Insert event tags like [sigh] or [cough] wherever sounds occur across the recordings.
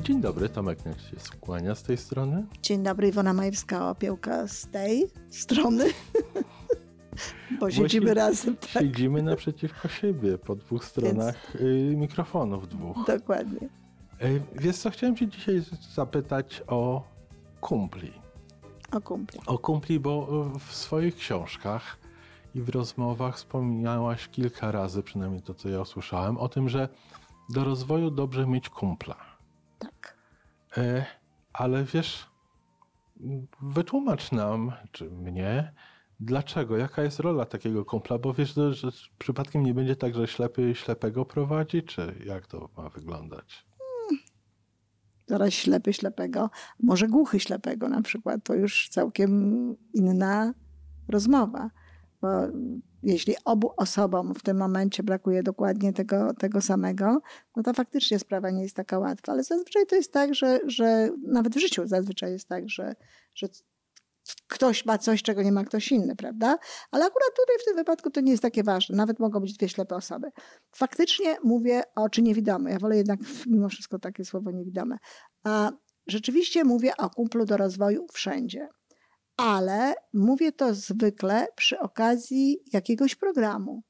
Dzień dobry, Tomek Niech się skłania z tej strony. Dzień dobry, Iwona Majewska-Opiełka z tej strony. [laughs] Bo siedzimy razem. Tak? Siedzimy naprzeciwko siebie, po dwóch stronach Więc... mikrofonów dwóch. Dokładnie. Wiesz co, chciałem cię dzisiaj zapytać o kumpli. O kumpli. O kumpli, bo w swoich książkach i w rozmowach wspominałaś kilka razy, przynajmniej to, co ja usłyszałem, o tym, że do rozwoju dobrze mieć kumpla. E, ale wiesz, wytłumacz nam, czy mnie, dlaczego, jaka jest rola takiego kumpla, bo wiesz, że, że przypadkiem nie będzie tak, że ślepy ślepego prowadzi, czy jak to ma wyglądać? Hmm. Zaraz ślepy ślepego, może głuchy ślepego na przykład, to już całkiem inna rozmowa. Bo jeśli obu osobom w tym momencie brakuje dokładnie tego, tego samego, no to faktycznie sprawa nie jest taka łatwa. Ale zazwyczaj to jest tak, że, że nawet w życiu zazwyczaj jest tak, że, że ktoś ma coś, czego nie ma ktoś inny, prawda? Ale akurat tutaj w tym wypadku to nie jest takie ważne. Nawet mogą być dwie ślepe osoby. Faktycznie mówię o czy niewidome. Ja wolę jednak [laughs] mimo wszystko takie słowo niewidome. A rzeczywiście mówię o kumplu do rozwoju wszędzie ale mówię to zwykle przy okazji jakiegoś programu.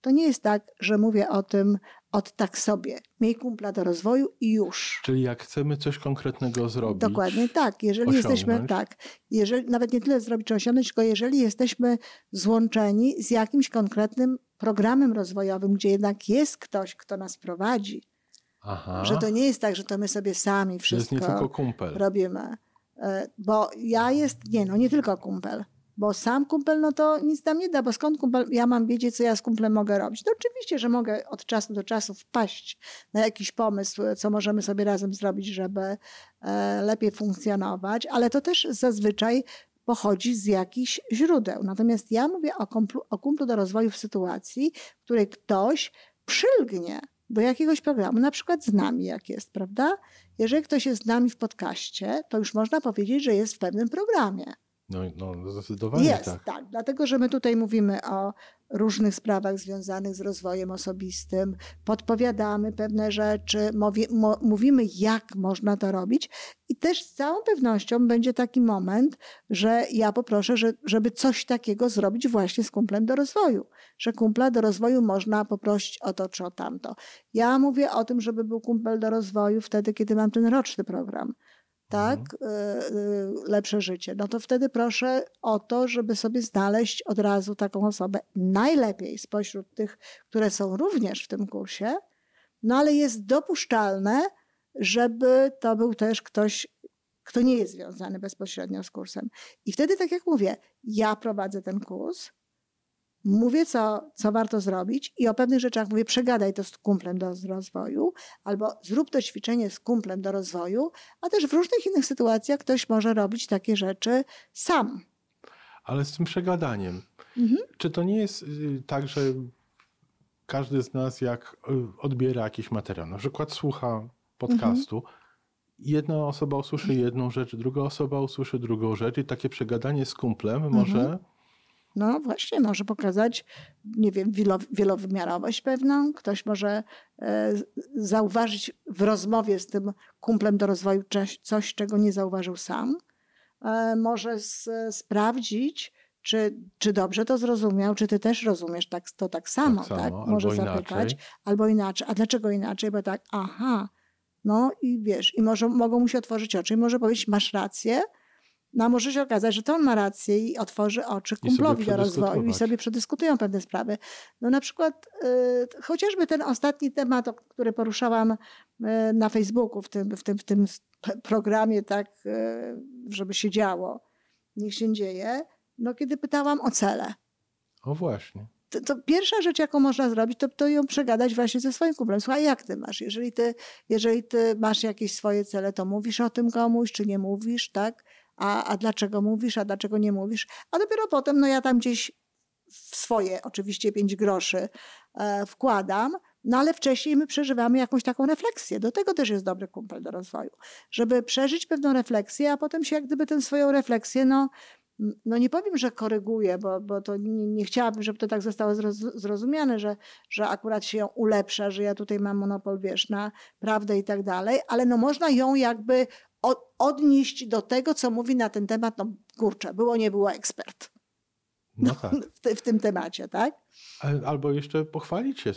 To nie jest tak, że mówię o tym od tak sobie. Miej kumpla do rozwoju i już. Czyli jak chcemy coś konkretnego zrobić. Dokładnie tak. Jeżeli osiągnąć. jesteśmy, tak, jeżeli, nawet nie tyle zrobić czy osiągnąć, tylko jeżeli jesteśmy złączeni z jakimś konkretnym programem rozwojowym, gdzie jednak jest ktoś, kto nas prowadzi. Aha. Że to nie jest tak, że to my sobie sami wszystko jest nie tylko kumpel. robimy. E, bo ja jest, nie no, nie tylko kumpel. Bo sam kumpel, no to nic tam nie da, bo skąd kumpel, ja mam wiedzieć, co ja z kumplem mogę robić. No oczywiście, że mogę od czasu do czasu wpaść na jakiś pomysł, co możemy sobie razem zrobić, żeby e, lepiej funkcjonować, ale to też zazwyczaj pochodzi z jakichś źródeł. Natomiast ja mówię o kumplu, o kumplu do rozwoju w sytuacji, w której ktoś przylgnie do jakiegoś programu, na przykład z nami, jak jest, prawda? Jeżeli ktoś jest z nami w podcaście, to już można powiedzieć, że jest w pewnym programie. No, no zdecydowanie jest, tak. tak. Dlatego, że my tutaj mówimy o różnych sprawach związanych z rozwojem osobistym, podpowiadamy pewne rzeczy, mówi, mówimy, jak można to robić. I też z całą pewnością będzie taki moment, że ja poproszę, że, żeby coś takiego zrobić właśnie z kumplem do rozwoju. Że kumpla do rozwoju można poprosić o to czy o tamto. Ja mówię o tym, żeby był kumpel do rozwoju wtedy, kiedy mam ten roczny program tak, mhm. Y, y, lepsze życie, no to wtedy proszę o to, żeby sobie znaleźć od razu taką osobę, najlepiej spośród tych, które są również w tym kursie, no ale jest dopuszczalne, żeby to był też ktoś, kto nie jest związany bezpośrednio z kursem. I wtedy, tak jak mówię, ja prowadzę ten kurs, mówię, co, co warto zrobić i o pewnych rzeczach mówię, przegadaj to z kumplem do rozwoju, albo zrób to ćwiczenie z kumplem do rozwoju, a też w różnych innych sytuacjach ktoś może robić takie rzeczy sam. Ale z tym przegadaniem, mhm. czy to nie jest y, tak, że każdy z nas, jak y, odbiera jakiś materiał, na przykład słucha podcastu, mhm. jedna osoba usłyszy jedną rzecz, druga osoba usłyszy drugą rzecz i takie przegadanie z kumplem mhm. może no właśnie, może pokazać, nie wiem, wielowymiarowość pewną. Ktoś może e, zauważyć w rozmowie z tym kumplem do rozwoju coś, czego nie zauważył sam. E, może sprawdzić, czy, czy dobrze to zrozumiał, czy ty też rozumiesz tak, to tak samo, tak? tak? Może zapytać, inaczej. albo inaczej. A dlaczego inaczej? Bo tak, aha, no i wiesz, i może, mogą mu się otworzyć oczy i może powiedzieć, masz rację, no a może się okazać, że to on ma rację i otworzy oczy kumplowi do rozwoju i sobie przedyskutują pewne sprawy. No na przykład y, chociażby ten ostatni temat, który poruszałam y, na Facebooku w tym, w tym, w tym programie, tak, y, żeby się działo, niech się dzieje, no kiedy pytałam o cele. O właśnie. To, to, pierwsza rzecz, jaką można zrobić, to, to ją przegadać właśnie ze swoim kumplem. Słuchaj, jak ty masz? Jeżeli ty, jeżeli ty masz jakieś swoje cele, to mówisz o tym komuś, czy nie mówisz, tak? A, a dlaczego mówisz, a dlaczego nie mówisz. A dopiero potem, no ja tam gdzieś w swoje oczywiście pięć groszy e, wkładam, no ale wcześniej my przeżywamy jakąś taką refleksję. Do tego też jest dobry kumpel do rozwoju. Żeby przeżyć pewną refleksję, a potem się jak gdyby tę swoją refleksję, no no nie powiem, że koryguje, bo, bo to nie, nie chciałabym, żeby to tak zostało zrozumiane, że, że akurat się ją ulepsza, że ja tutaj mam monopol, wiesz, na prawdę i tak dalej, ale no można ją jakby odnieść do tego, co mówi na ten temat, no kurczę, było, nie było ekspert. No, tak. [laughs] w, te, w, tym temacie, tak? Albo jeszcze pochwalić się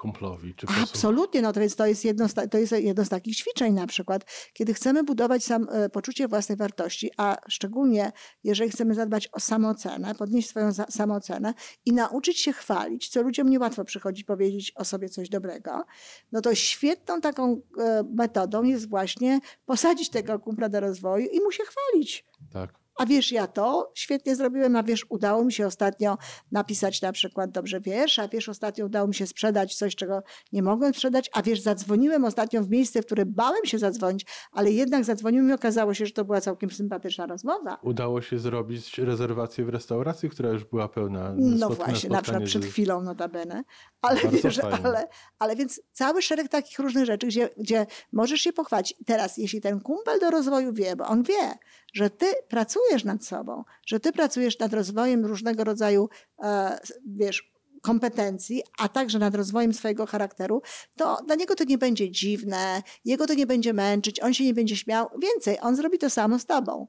kumplowi. Czy Absolutnie, no to więc to jest, jedno z, to jest jedno z takich ćwiczeń na przykład, kiedy chcemy budować sam, e, poczucie własnej wartości, a szczególnie jeżeli chcemy zadbać o samoocenę, podnieść swoją za, samoocenę i nauczyć się chwalić, co ludziom niełatwo przychodzi powiedzieć o sobie coś dobrego, no to świetną taką e, metodą jest właśnie posadzić tego kumpla do rozwoju i mu się chwalić. Tak a wiesz, ja to świetnie zrobiłem, a wiesz, udało mi się ostatnio napisać na przykład dobrze wiersz, a wiesz, ostatnio udało mi się sprzedać coś, czego nie mogłem sprzedać, a wiesz, zadzwoniłem ostatnio w miejsce, w które bałem się zadzwonić, ale jednak zadzwoniłem i okazało się, że to była całkiem sympatyczna rozmowa. Udało się zrobić rezerwację w restauracji, która już była pełna. No właśnie, na przykład przed chwilą notabene. Ale wiesz, ale, ale więc cały szereg takich różnych rzeczy, gdzie, gdzie możesz się pochwalić. Teraz, jeśli ten kumpel do rozwoju wie, bo on wie, że ty pracujesz nad sobą, że ty pracujesz nad rozwojem różnego rodzaju, e, wiesz, kompetencji, a także nad rozwojem swojego charakteru, to dla niego to nie będzie dziwne, jego to nie będzie męczyć, on się nie będzie śmiał. Więcej, on zrobi to samo z tobą.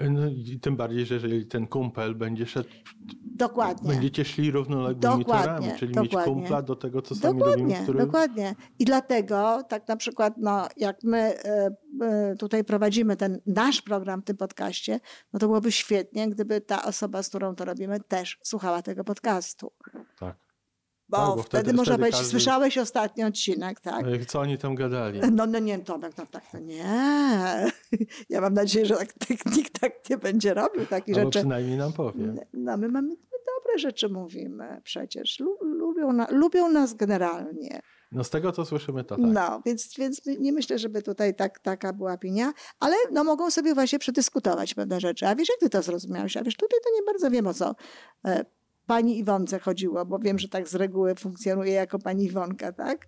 No, i tym bardziej, że jeżeli ten kumpel będzie szedł. Dokładnie. Będziecie szli równoległymi torami, czyli dokładnie. mieć kumpla do tego, co sami dokładnie, robimy. Który... Dokładnie. I dlatego tak na przykład, no, jak my e, tutaj prowadzimy ten nasz program w tym podcaście, no to byłoby świetnie, gdyby ta osoba, z którą to robimy, też słuchała tego podcastu. Tak. Bo, tak, bo wtedy, wtedy można powiedzieć, każdy... słyszałeś ostatni odcinek, tak? Co oni tam gadali? No, no nie, Tomek, no tak to nie. [laughs] Ja mam nadzieję, że tak, tak, nikt tak nie będzie robił takich Albo rzeczy. przynajmniej nam powie. No my mamy my dobre rzeczy mówimy przecież. Lubią, na, lubią nas generalnie. No z tego, co słyszymy, to tak. No, więc, więc nie myślę, żeby tutaj tak, taka była opinia, ale no, mogą sobie właśnie przedyskutować pewne rzeczy. A wiesz, jak ty to zrozumiałeś? A wiesz, tutaj to nie bardzo wiem, o co e, pani Iwonce chodziło, bo wiem, że tak z reguły funkcjonuje jako pani Iwonka, tak?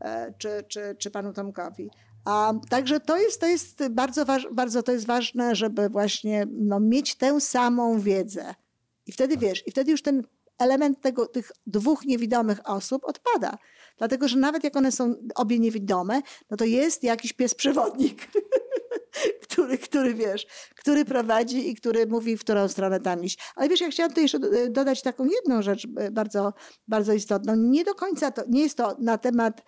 E, czy, czy, czy panu Tomkowi. A, także to jest, to jest bardzo, waż, bardzo to jest ważne, żeby właśnie no, mieć tę samą wiedzę. I wtedy wiesz, i wtedy już ten element tego, tych dwóch niewidomych osób odpada. Dlatego, że nawet jak one są obie niewidome, no to jest jakiś pies przewodnik. [laughs] [laughs] który, który wiesz, który prowadzi i który mówi, w którą stronę tam iść. Ale wiesz, ja chciałam tutaj jeszcze dodać taką jedną rzecz e, bardzo, bardzo istotną. Nie do końca to, nie jest to na temat e,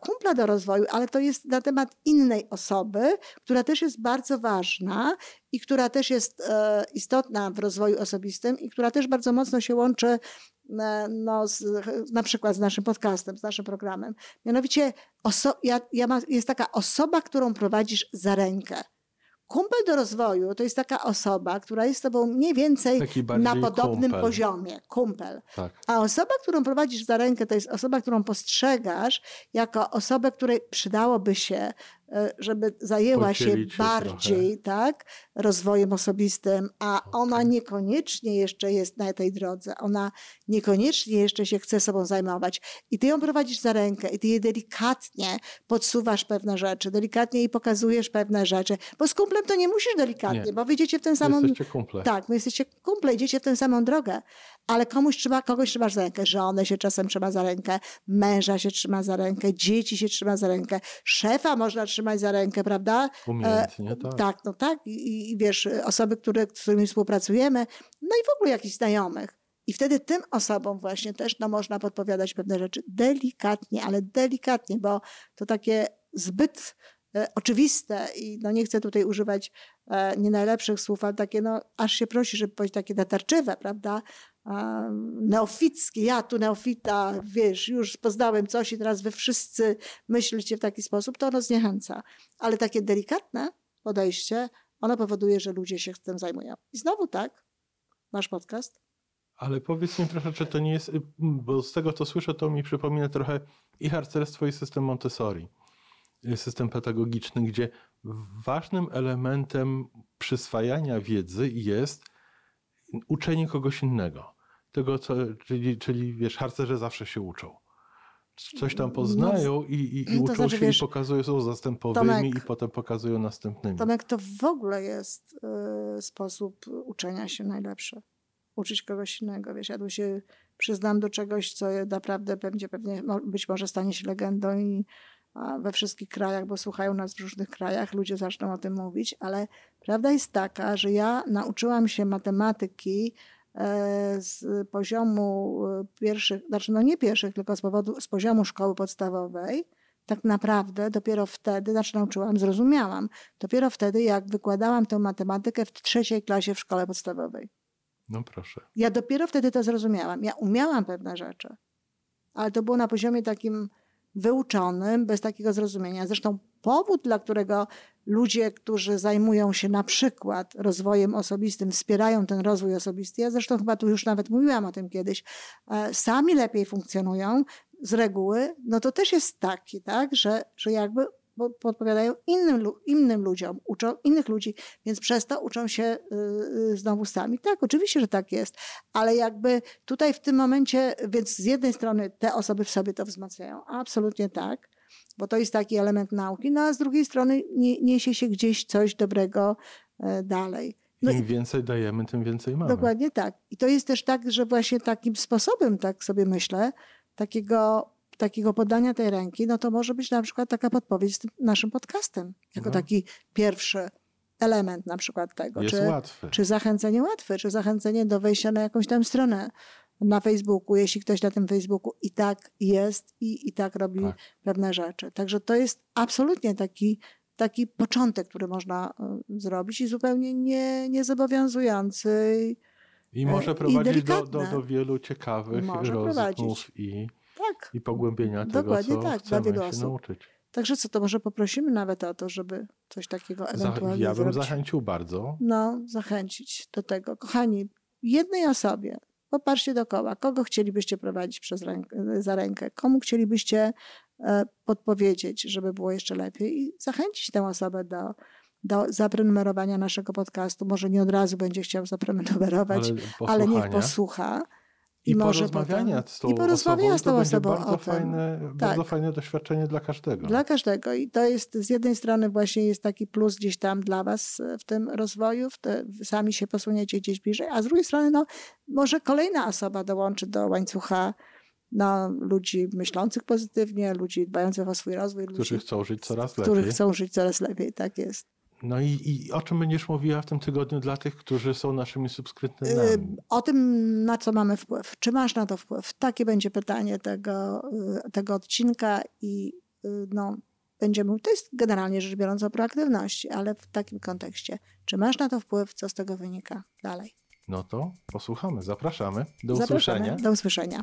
kumpla do rozwoju, ale to jest na temat innej osoby, która też jest bardzo ważna i która też jest e, istotna w rozwoju osobistym i która też bardzo mocno się łączy no, z, na przykład z naszym podcastem, z naszym programem. Mianowicie ja, ja ma, jest taka osoba, którą prowadzisz za rękę. Kumpel do rozwoju to jest taka osoba, która jest z tobą mniej więcej na podobnym kumpel. poziomie. Kumpel. Tak. A osoba, którą prowadzisz za rękę, to jest osoba, którą postrzegasz jako osobę, której przydałoby się żeby zajęła się bardziej tak, rozwojem osobistym, a ona niekoniecznie jeszcze jest na tej drodze, ona niekoniecznie jeszcze się chce sobą zajmować. I ty ją prowadzisz za rękę i ty jej delikatnie podsuwasz pewne rzeczy, delikatnie jej pokazujesz pewne rzeczy, bo z kumplem to nie musisz delikatnie, nie. bo wyjdziecie w tę samą... Jesteście kumple. Tak, my jesteście kumple, idziecie w tę samą drogę, ale komuś trzeba, kogoś trzymasz za rękę, żonę się czasem trzyma za rękę, męża się trzyma za rękę, dzieci się trzyma za rękę, szefa można trzymać za rękę, prawda? Umiejętnie, tak. Tak, no tak. I, i wiesz, osoby, które, z którymi współpracujemy, no i w ogóle jakichś znajomych. I wtedy tym osobom właśnie też no, można podpowiadać pewne rzeczy delikatnie, ale delikatnie, bo to takie zbyt e, oczywiste i no nie chcę tutaj używać e, nie najlepszych słów, ale takie no aż się prosi, żeby powiedzieć takie natarczywe, prawda? Neofickie, ja tu neofita, wiesz, już poznałem coś i teraz wy wszyscy myślicie w taki sposób, to ono zniechęca. Ale takie delikatne podejście, ono powoduje, że ludzie się tym zajmują. I znowu tak, masz podcast. Ale powiedz mi proszę, czy to nie jest, bo z tego co słyszę, to mi przypomina trochę i harcerstwo i system Montessori, system pedagogiczny, gdzie ważnym elementem przyswajania wiedzy jest uczenie kogoś innego tego, co, czyli, czyli wiesz, harcerze zawsze się uczą. Coś tam poznają no, i, i, i uczą znaczy, się wiesz, i pokazują, są zastępowymi Tomek, i potem pokazują następnymi. Tomek, to w ogóle jest y, sposób uczenia się najlepsze. Uczyć kogoś innego. Wiesz, ja tu się przyznam do czegoś, co naprawdę będzie pewnie, być może stanie się legendą i we wszystkich krajach, bo słuchają nas w różnych krajach, ludzie zaczną o tym mówić, ale prawda jest taka, że ja nauczyłam się matematyki z poziomu e, pierwszych, znaczy no nie pierwszych, tylko z, powodu, z poziomu szkoły podstawowej, tak naprawdę dopiero wtedy, znaczy nauczyłam, zrozumiałam, dopiero wtedy, jak wykładałam tę matematykę w trzeciej klasie w szkole podstawowej. No proszę. Ja dopiero wtedy to zrozumiałam. Ja umiałam pewne rzeczy, ale to było na poziomie takim wyuczonym, bez takiego zrozumienia. Zresztą powód, dla którego ludzie, którzy zajmują się na przykład rozwojem osobistym, wspierają ten rozwój osobisty, ja zresztą chyba tu już nawet mówiłam o tym kiedyś, e, sami lepiej funkcjonują z reguły, no to też jest taki, tak, że, że jakby podpowiadają innym, innym ludziom, uczą innych ludzi, więc przez to uczą się y, y, znowu sami. Tak, oczywiście, że tak jest, ale jakby tutaj w tym momencie, więc z jednej strony te osoby w sobie to wzmacniają, absolutnie tak, bo to jest taki element nauki, no a z drugiej strony nie, niesie się gdzieś coś dobrego e, dalej. No Im więcej dajemy, tym więcej mamy. Dokładnie tak. I to jest też tak, że właśnie takim sposobem, tak sobie myślę, takiego takiego podania tej ręki, no to może być na przykład taka podpowiedź z tym naszym podcastem, jako no. taki pierwszy element na przykład tego. Jest czy, łatwy. czy zachęcenie łatwe, czy zachęcenie do wejścia na jakąś tam stronę na Facebooku, jeśli ktoś na tym Facebooku i tak jest i, i tak robi tak. pewne rzeczy. Także to jest absolutnie taki, taki początek, który można y, zrobić i zupełnie nie, niezobowiązujący. I może e, prowadzić do, do, do wielu ciekawych może rozmów prowadzić. i tak. i pogłębienia Dokładnie tego, co tak, chcemy dla wielu się nauczyć. Także co, to może poprosimy nawet o to, żeby coś takiego ewentualnie Ja bym zrobić. zachęcił bardzo. No, zachęcić do tego. Kochani, jednej osobie, popatrzcie dookoła, kogo chcielibyście prowadzić przez rękę, za rękę, komu chcielibyście e, podpowiedzieć, żeby było jeszcze lepiej i zachęcić tę osobę do, do zaprenumerowania naszego podcastu. Może nie od razu będzie chciał zaprenumerować, ale, ale niech posłucha i, porozmawiania z tą i porozmawiania osobą, z tą osobą bardzo o fajne, tak. Bardzo fajne doświadczenie dla każdego. Dla każdego. I to jest z jednej strony właśnie jest taki plus gdzieś tam dla was w tym rozwoju, w te, sami się posuniecie gdzieś bliżej, a z drugiej strony no, może kolejna osoba dołączy do łańcucha no, ludzi myślących pozytywnie, ludzy dbających o swój rozwój. Którzy ludzi, chcą żyć coraz lepiej. Którzy chcą żyć coraz lepiej, tak jest. No i, i, o czym będziesz mówiła w tym tygodniu dla tych, którzy są naszymi subskrybentami? O tym, na co mamy wpływ. Czy masz na to wpływ? Takie będzie pytanie tego, y, tego odcinka i y, no, będziemy, to jest generalnie rzecz biorąc o proaktywności, ale w takim kontekście. Czy masz na to wpływ? Co z tego wynika dalej? No to posłuchamy. Zapraszamy. Do Zapraszamy. usłyszenia. Do usłyszenia.